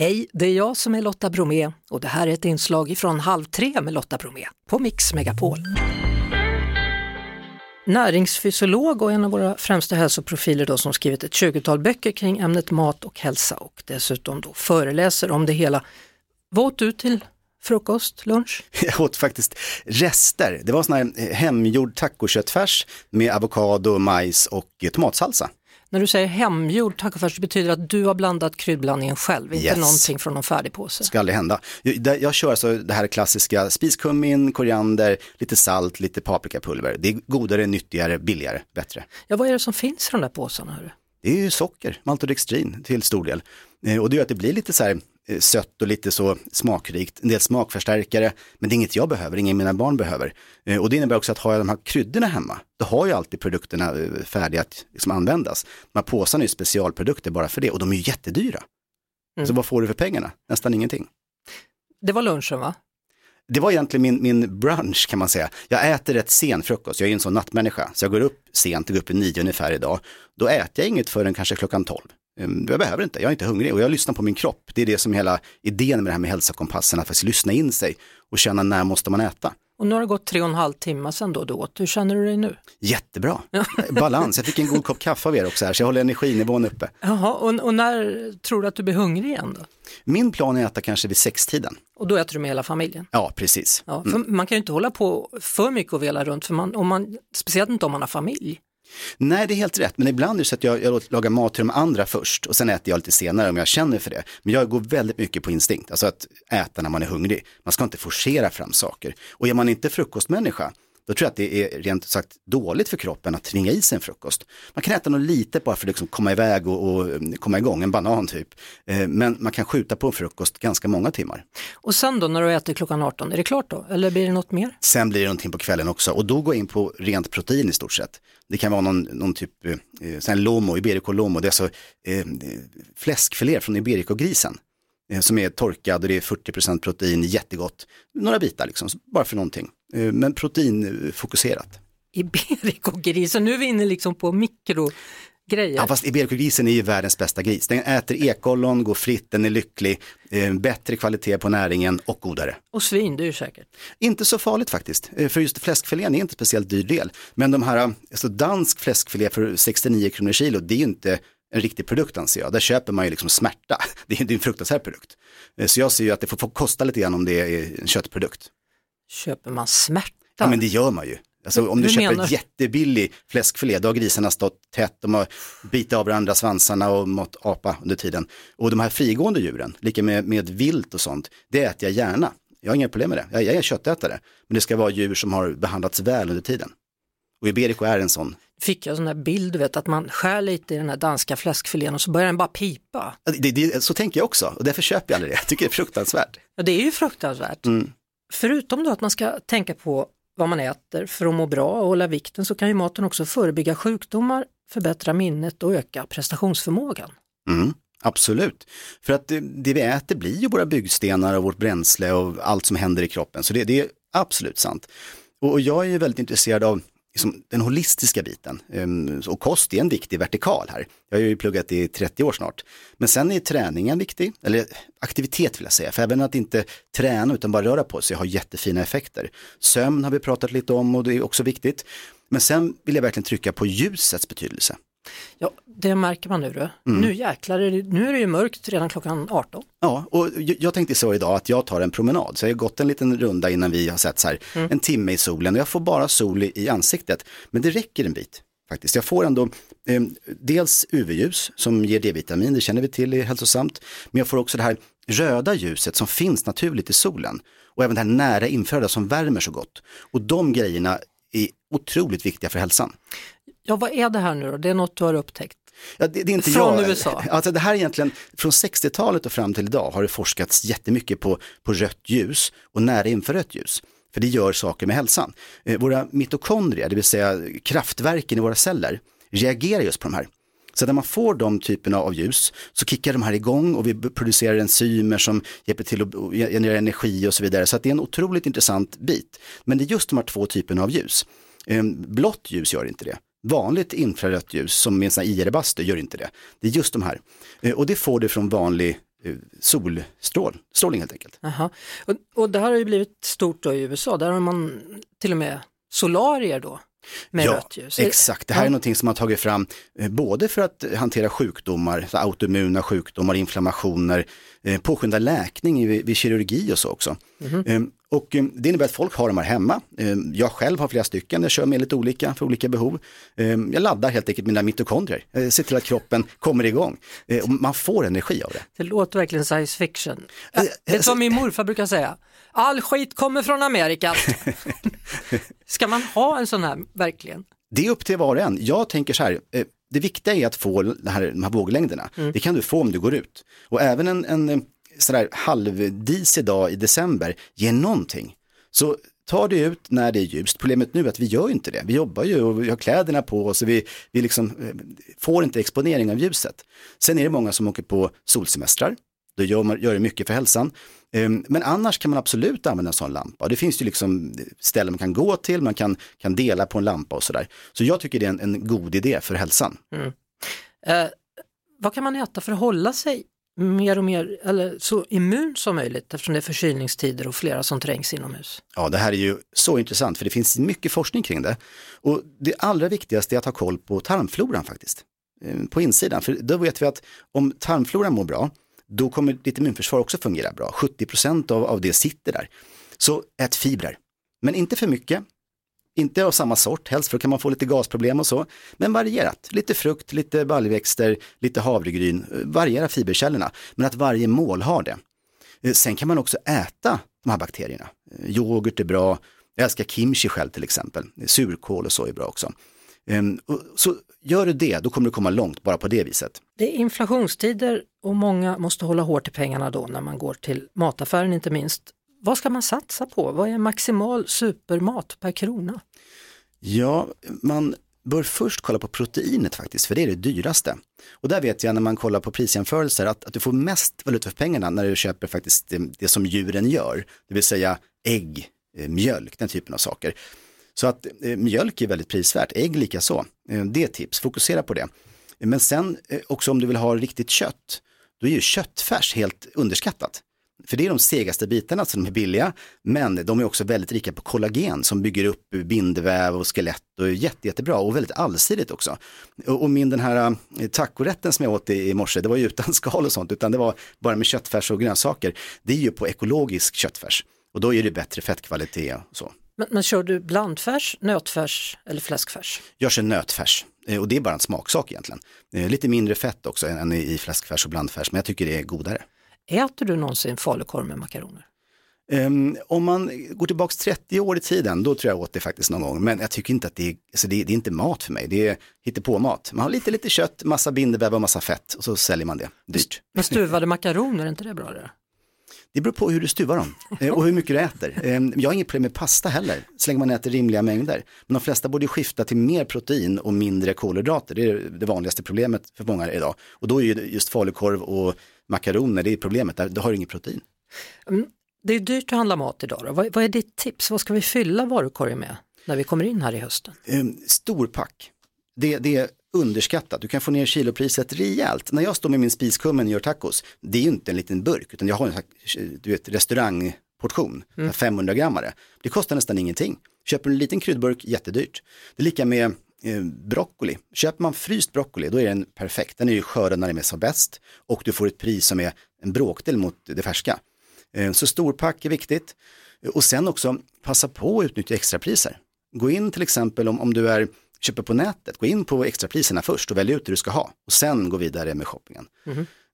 Hej, det är jag som är Lotta Bromé och det här är ett inslag från Halv tre med Lotta Bromé på Mix Megapol. Näringsfysiolog och en av våra främsta hälsoprofiler då som skrivit ett 20-tal böcker kring ämnet mat och hälsa och dessutom då föreläser om det hela. Vad åt du till frukost, lunch? Jag åt faktiskt rester. Det var sån här eh, hemgjord tacoköttfärs med avokado, majs och eh, tomatsalsa. När du säger hemgjord tacofärs betyder att du har blandat kryddblandningen själv, inte Yes. någonting från någon färdig påse. Ska aldrig hända. Jag, jag kör alltså det här klassiska spiskummin, koriander, lite salt, lite paprikapulver. Det är godare, nyttigare, billigare, bättre. Ja, vad är det som finns i de där påsarna? Hörru? Det är ju socker, maltodextrin till stor del. Eh, Och det gör att det blir lite så här sött och lite så smakrikt, en del smakförstärkare, men det är inget jag behöver, inget mina barn behöver. Eh, Och det innebär också att har jag de här kryddorna hemma, då har jag alltid produkterna eh, färdiga att liksom användas. De här påsarna är ju specialprodukter bara för det och de är ju jättedyra. Så vad får du för pengarna? Nästan ingenting. Det var lunchen va? Det var egentligen min, min brunch kan man säga. Jag äter rätt sen frukost, jag är ju en sån nattmänniska. Så jag går upp sent, jag går upp i nio ungefär idag. Då äter jag inget förrän kanske klockan tolv. Ehm, jag behöver inte, jag är inte hungrig och jag lyssnar på min kropp. Det är det som är hela idén med det här med hälsokompassen, att faktiskt lyssna in sig och känna när måste man äta. Och nu har det gått tre och en halv timme sedan då du åt. Hur känner du dig nu? Jättebra, balans. Jag fick en god kopp kaffe av er också här, så jag håller energinivån uppe. Jaha, och, och när tror du att du blir hungrig igen då? Min plan är att äta kanske vid sextiden. Och då äter du med hela familjen? Ja, precis. Ja, för Man kan ju inte hålla på för mycket och vela runt, för man, om man, speciellt inte om man har familj. Nej, det är helt rätt, men ibland är det så att jag, jag lagar mat till de andra först och sen äter jag lite senare om jag känner för det. Men jag går väldigt mycket på instinkt, alltså att äta när man är hungrig. Man ska inte forcera fram saker. Och är man inte frukostmänniska, då tror jag att det är rent sagt dåligt för kroppen att tvinga i sig en frukost. Man kan äta något litet bara för att liksom komma iväg och, och mm, komma igång, en banan typ. Eh, Men man kan skjuta på en frukost ganska många timmar. Och sen då när du äter klockan 18, är det klart då? Eller blir det något mer? Sen blir det någonting på kvällen också och då går jag in på rent protein i stort sett. Det kan vara någon, någon typ, eh, här lomo, iberico lomo, det är alltså eh, fläskfilé från iberico-grisen. Eh, som är torkad och det är 40% protein, jättegott. Några bitar liksom, bara för någonting. Eh, men proteinfokuserat. Iberico-grisen, nu är vi inne liksom på mikrogrejer. Ja, fast iberico-grisen är ju världens bästa gris. Den äter ekollon, går fritt, den är lycklig, eh, bättre kvalitet på näringen och godare. Och svin, det är ju säkert. Inte så farligt faktiskt, för just fläskfilén är inte speciellt dyr del. Men de här, alltså dansk fläskfilé för 69 kronor kilo, det är ju inte en riktig produkt anser jag. Där köper man ju liksom smärta. Det är det är en fruktansvärd produkt. Eh, Så jag ser ju att det får, får kosta lite grann om det är en köttprodukt. Köper man smärta? Ja men det gör man ju. Alltså om du Hur köper menar du? jättebillig fläskfilé, då har grisarna stått tätt, de har bitit av varandra svansarna och mått apa under tiden. Och de här frigående djuren, lika med, med vilt och sånt, det äter jag gärna. Jag har inga problem med det, jag, jag är köttätare. Men det ska vara djur som har behandlats väl under tiden. Och Iberico är en sån. Fick jag sån där bild, du vet, att man skär lite i den här danska fläskfilén och så börjar den bara pipa. Det, det, så tänker jag också och därför köper jag aldrig det. Jag tycker det är fruktansvärt. Ja, det är ju fruktansvärt. Mm. Förutom då att man ska tänka på vad man äter för att må bra och hålla vikten så kan ju maten också förebygga sjukdomar, förbättra minnet och öka prestationsförmågan. Mm, absolut. För att det, det vi äter blir ju våra byggstenar och vårt bränsle och allt som händer i kroppen. Så det, det är absolut sant. Och, och jag är ju väldigt intresserad av liksom, den holistiska biten. Ehm, och kost är en viktig vertikal här. Jag har ju pluggat i 30 år snart. Men sen är träningen viktig, eller aktivitet vill jag säga. För även att inte träna utan bara röra på sig har jättefina effekter. Sömn har vi pratat lite om och det är också viktigt. Men sen vill jag verkligen trycka på ljusets betydelse. Ja, det märker man nu du. Mm. Nu jäklar, är det, nu är det ju mörkt redan klockan 18. Ja, och jag tänkte så idag att jag tar en promenad. Så jag har gått en liten runda innan vi har sett så här, en timme i solen och jag får bara sol i, i ansiktet. Men det räcker en bit faktiskt. Jag får ändå eh, dels UV-ljus som ger D-vitamin, det känner vi till är hälsosamt. Men jag får också det här röda ljuset som finns naturligt i solen. Och även det här nära infraröda som värmer så gott. Och de grejerna är otroligt viktiga för hälsan. Ja, vad är det här nu då? Det är något du har upptäckt? Ja, det, det är inte Från jag. USA? Alltså det här är egentligen, från 60-talet och fram till idag har det forskats jättemycket på, på rött ljus och nära infrarött ljus. För det gör saker med hälsan. Eh, våra mitokondrier, det vill säga kraftverken i våra celler, reagerar just på de här. Så när man får de typerna av ljus så kickar de här igång och vi producerar enzymer som hjälper till att generera energi och så vidare. Så det är en otroligt intressant bit. Men det är just de här två typerna av ljus. Eh, Blått ljus gör inte det. Vanligt infrarött ljus som med en IR-bastu gör inte det. Det är just de här. Eh, och det får du från vanlig eh, solstrålning helt enkelt. Aha. Och, och det här har ju blivit stort då i USA, där har man till och med solarier då med ja, rött ljus. Exakt, det här Ja. är någonting som man har tagit fram eh, både för att hantera sjukdomar, autoimmuna sjukdomar, inflammationer, eh, påskynda läkning vid, kirurgi och så också. Eh, och eh, det innebär att folk har de här hemma. Eh, jag själv har flera stycken, jag kör med lite olika för olika behov. Eh, jag laddar helt enkelt mina mitokondrier, eh, ser till att kroppen kommer igång. Eh, man får energi av det. Det låter verkligen science fiction. Eh, Det är som min morfar brukar säga, all skit kommer från Amerika. Ska man ha en sån här verkligen? Det är upp till var och en. Jag tänker så här, eh, det viktiga är att få det här, de här våglängderna. Mm. Det kan du få om du går ut. Och även en, en eh, sådär halvdisig dag i december ger någonting. Så ta det ut när det är ljust. Problemet nu är att vi gör inte det. Vi jobbar ju och vi har kläderna på oss och vi, vi liksom, eh, får inte exponering av ljuset. Sen är det många som åker på solsemestrar. Då gör, man, gör det mycket för hälsan. Ehm, Men annars kan man absolut använda en sån lampa. Och Det finns ju liksom ställen man kan gå till, man kan, kan dela på en lampa och sådär. Så jag tycker det är en, en god idé för hälsan. Eh, vad kan man äta för att hålla sig mer och mer, eller så immun som möjligt eftersom det är förkylningstider och flera som trängs inomhus? Ja, det här är ju så intressant för det finns mycket forskning kring det. Och det allra viktigaste är att ha koll på tarmfloran faktiskt. Eh, På insidan, för då vet vi att om tarmfloran mår bra, då kommer ditt immunförsvar också fungera bra. 70% av, av det sitter där. Så ät fibrer, men inte för mycket. Inte av samma sort helst, för då kan man få lite gasproblem och så. Men varierat, lite frukt, lite baljväxter, lite havregryn, variera fiberkällorna. Men att varje mål har det. Eh, sen kan man också äta de här bakterierna. Eh, yoghurt är bra, jag älskar kimchi själv till exempel. Surkål och så är bra också. Ehm, Så gör du det, då kommer du komma långt bara på det viset. Det är inflationstider och många måste hålla hårt i pengarna då när man går till mataffären inte minst. Vad ska man satsa på? Vad är maximal supermat per krona? Ja, man bör först kolla på proteinet faktiskt, för det är det dyraste. Och där vet jag när man kollar på prisjämförelser att, att du får mest valuta för pengarna när du köper faktiskt det, det som djuren gör, det vill säga ägg, eh, mjölk, den typen av saker. Så att eh, mjölk är väldigt prisvärt, ägg lika så. Eh, det är ett tips, fokusera på det. Men sen eh, också om du vill ha riktigt kött, då är ju köttfärs helt underskattat. För det är de segaste bitarna så de är billiga, men de är också väldigt rika på kollagen som bygger upp bindväv och skelett och är jätte, jättebra och väldigt allsidigt också. Och, och min den här eh, tacorätten som jag åt i, i morse, det var ju utan skal och sånt, utan det var bara med köttfärs och grönsaker. Det är ju på ekologisk köttfärs och då är det bättre fettkvalitet och så. Men, men kör du blandfärs, nötfärs eller fläskfärs? Jag kör nötfärs eh, och det är bara en smaksak egentligen. Eh, Lite mindre fett också än i fläskfärs och blandfärs, men jag tycker det är godare. Äter du någonsin falukorv med makaroner? Ehm, om man går tillbaks 30 år i tiden, då tror jag åt det faktiskt någon gång. Men jag tycker inte att det är, alltså det, det är inte mat för mig. Det är hittepåmat. Man har lite, lite kött, massa bindväv och massa fett och så säljer man det dyrt. Men stuvade makaroner, är inte det bra det? Det beror på hur du stuvar dem eh, och hur mycket du äter. Ehm, Jag har inget problem med pasta heller, så länge man äter rimliga mängder. Men de flesta borde skifta till mer protein och mindre kolhydrater. Det är det vanligaste problemet för många idag. Och då är ju just falukorv och makaroner, det är problemet, där, har du inget protein. Det är dyrt att handla mat idag. Då. Vad, vad är ditt tips? Vad ska vi fylla varukorgen med när vi kommer in här i hösten? Um, storpack, det, det är underskattat. Du kan få ner kilopriset rejält. När jag står med min spiskummen och gör tacos, det är ju inte en liten burk, utan jag har en du vet, restaurangportion, mm. 500 grammare. Det kostar nästan ingenting. Köper du en liten kryddburk, jättedyrt. Det är lika med eh, broccoli. Köper man fryst broccoli, då är den perfekt. Den är ju skördad när den är som bäst och du får ett pris som är en bråkdel mot det färska. Eh, så storpack är viktigt. Och sen också passa på att utnyttja extrapriser. Gå in till exempel om, om du är köper på nätet, gå in på extrapriserna först och välj ut det du ska ha och sen gå vidare med shoppingen.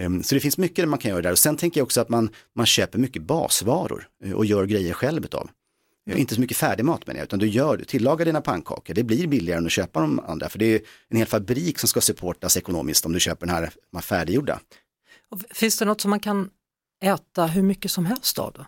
Um, Så det finns mycket man kan göra där och sen tänker jag också att man, man köper mycket basvaror eh, och gör grejer själv utav. Eh, Inte så mycket färdigmat menar jag, utan du gör, du tillagar dina pannkakor, det blir billigare än att köpa de andra, för det är en hel fabrik som ska supportas ekonomiskt om du köper den här, de här färdiggjorda. Och finns det något som man kan äta hur mycket som helst av då?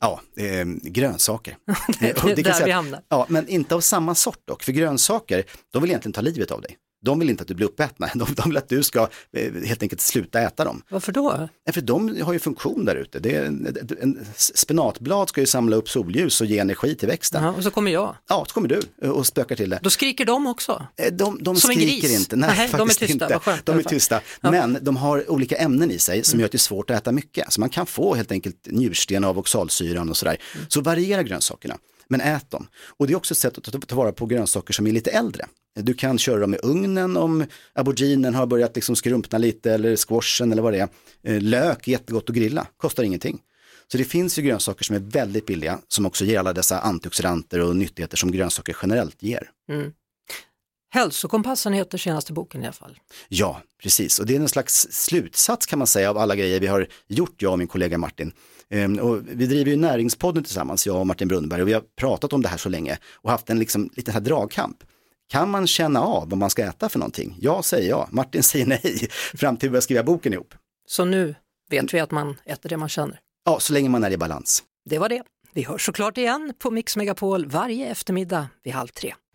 Ja, eh, grönsaker. Det är kan där vi hamnar. Ja, men inte av samma sort dock, för grönsaker, de vill egentligen ta livet av dig. De vill inte att du blir uppätna, de, de vill att du ska eh, helt enkelt sluta äta dem. Varför då? Nej, För de har ju funktion där ute. Det är en, en spenatblad ska ju samla upp solljus och ge energi till växten. Ja, och så kommer jag. Ja, så kommer du och spökar till det. Då skriker de också. Eh, De, de Som en skriker gris? inte, nej, Nej, de är faktiskt tysta, inte. skönt de är tysta, Ja. men de har olika ämnen i sig som gör att det är svårt att äta mycket. Så man kan få helt enkelt njursten av oxalsyran och sådär. Mm. Så variera grönsakerna, men ät dem. Och det är också ett sätt att ta- ta vara på grönsaker som är lite äldre. Du kan köra dem i ugnen om auberginen har börjat liksom skrumpna lite eller squashen eller vad det är. Eh, lök är jättegott att grilla, kostar ingenting. Så det finns ju grönsaker som är väldigt billiga som också ger alla dessa antioxidanter och nyttigheter som grönsaker generellt ger. Mm. Hälsokompassen heter senaste boken i alla fall. Ja, precis. Och det är en slags slutsats kan man säga av alla grejer vi har gjort, jag och min kollega Martin. Ehm, och vi driver ju Näringspodden tillsammans, jag och Martin Brunnberg, och vi har pratat om det här så länge och haft en liksom, liten här dragkamp. Kan man känna av vad man ska äta för någonting? Ja, säger jag. Martin säger nej, fram till vi börjar skriva boken ihop. Så nu vet vi att man äter det man känner. Ja, så länge man är i balans. Det var det. Vi hörs såklart igen på Mix Megapol varje eftermiddag vid halv tre.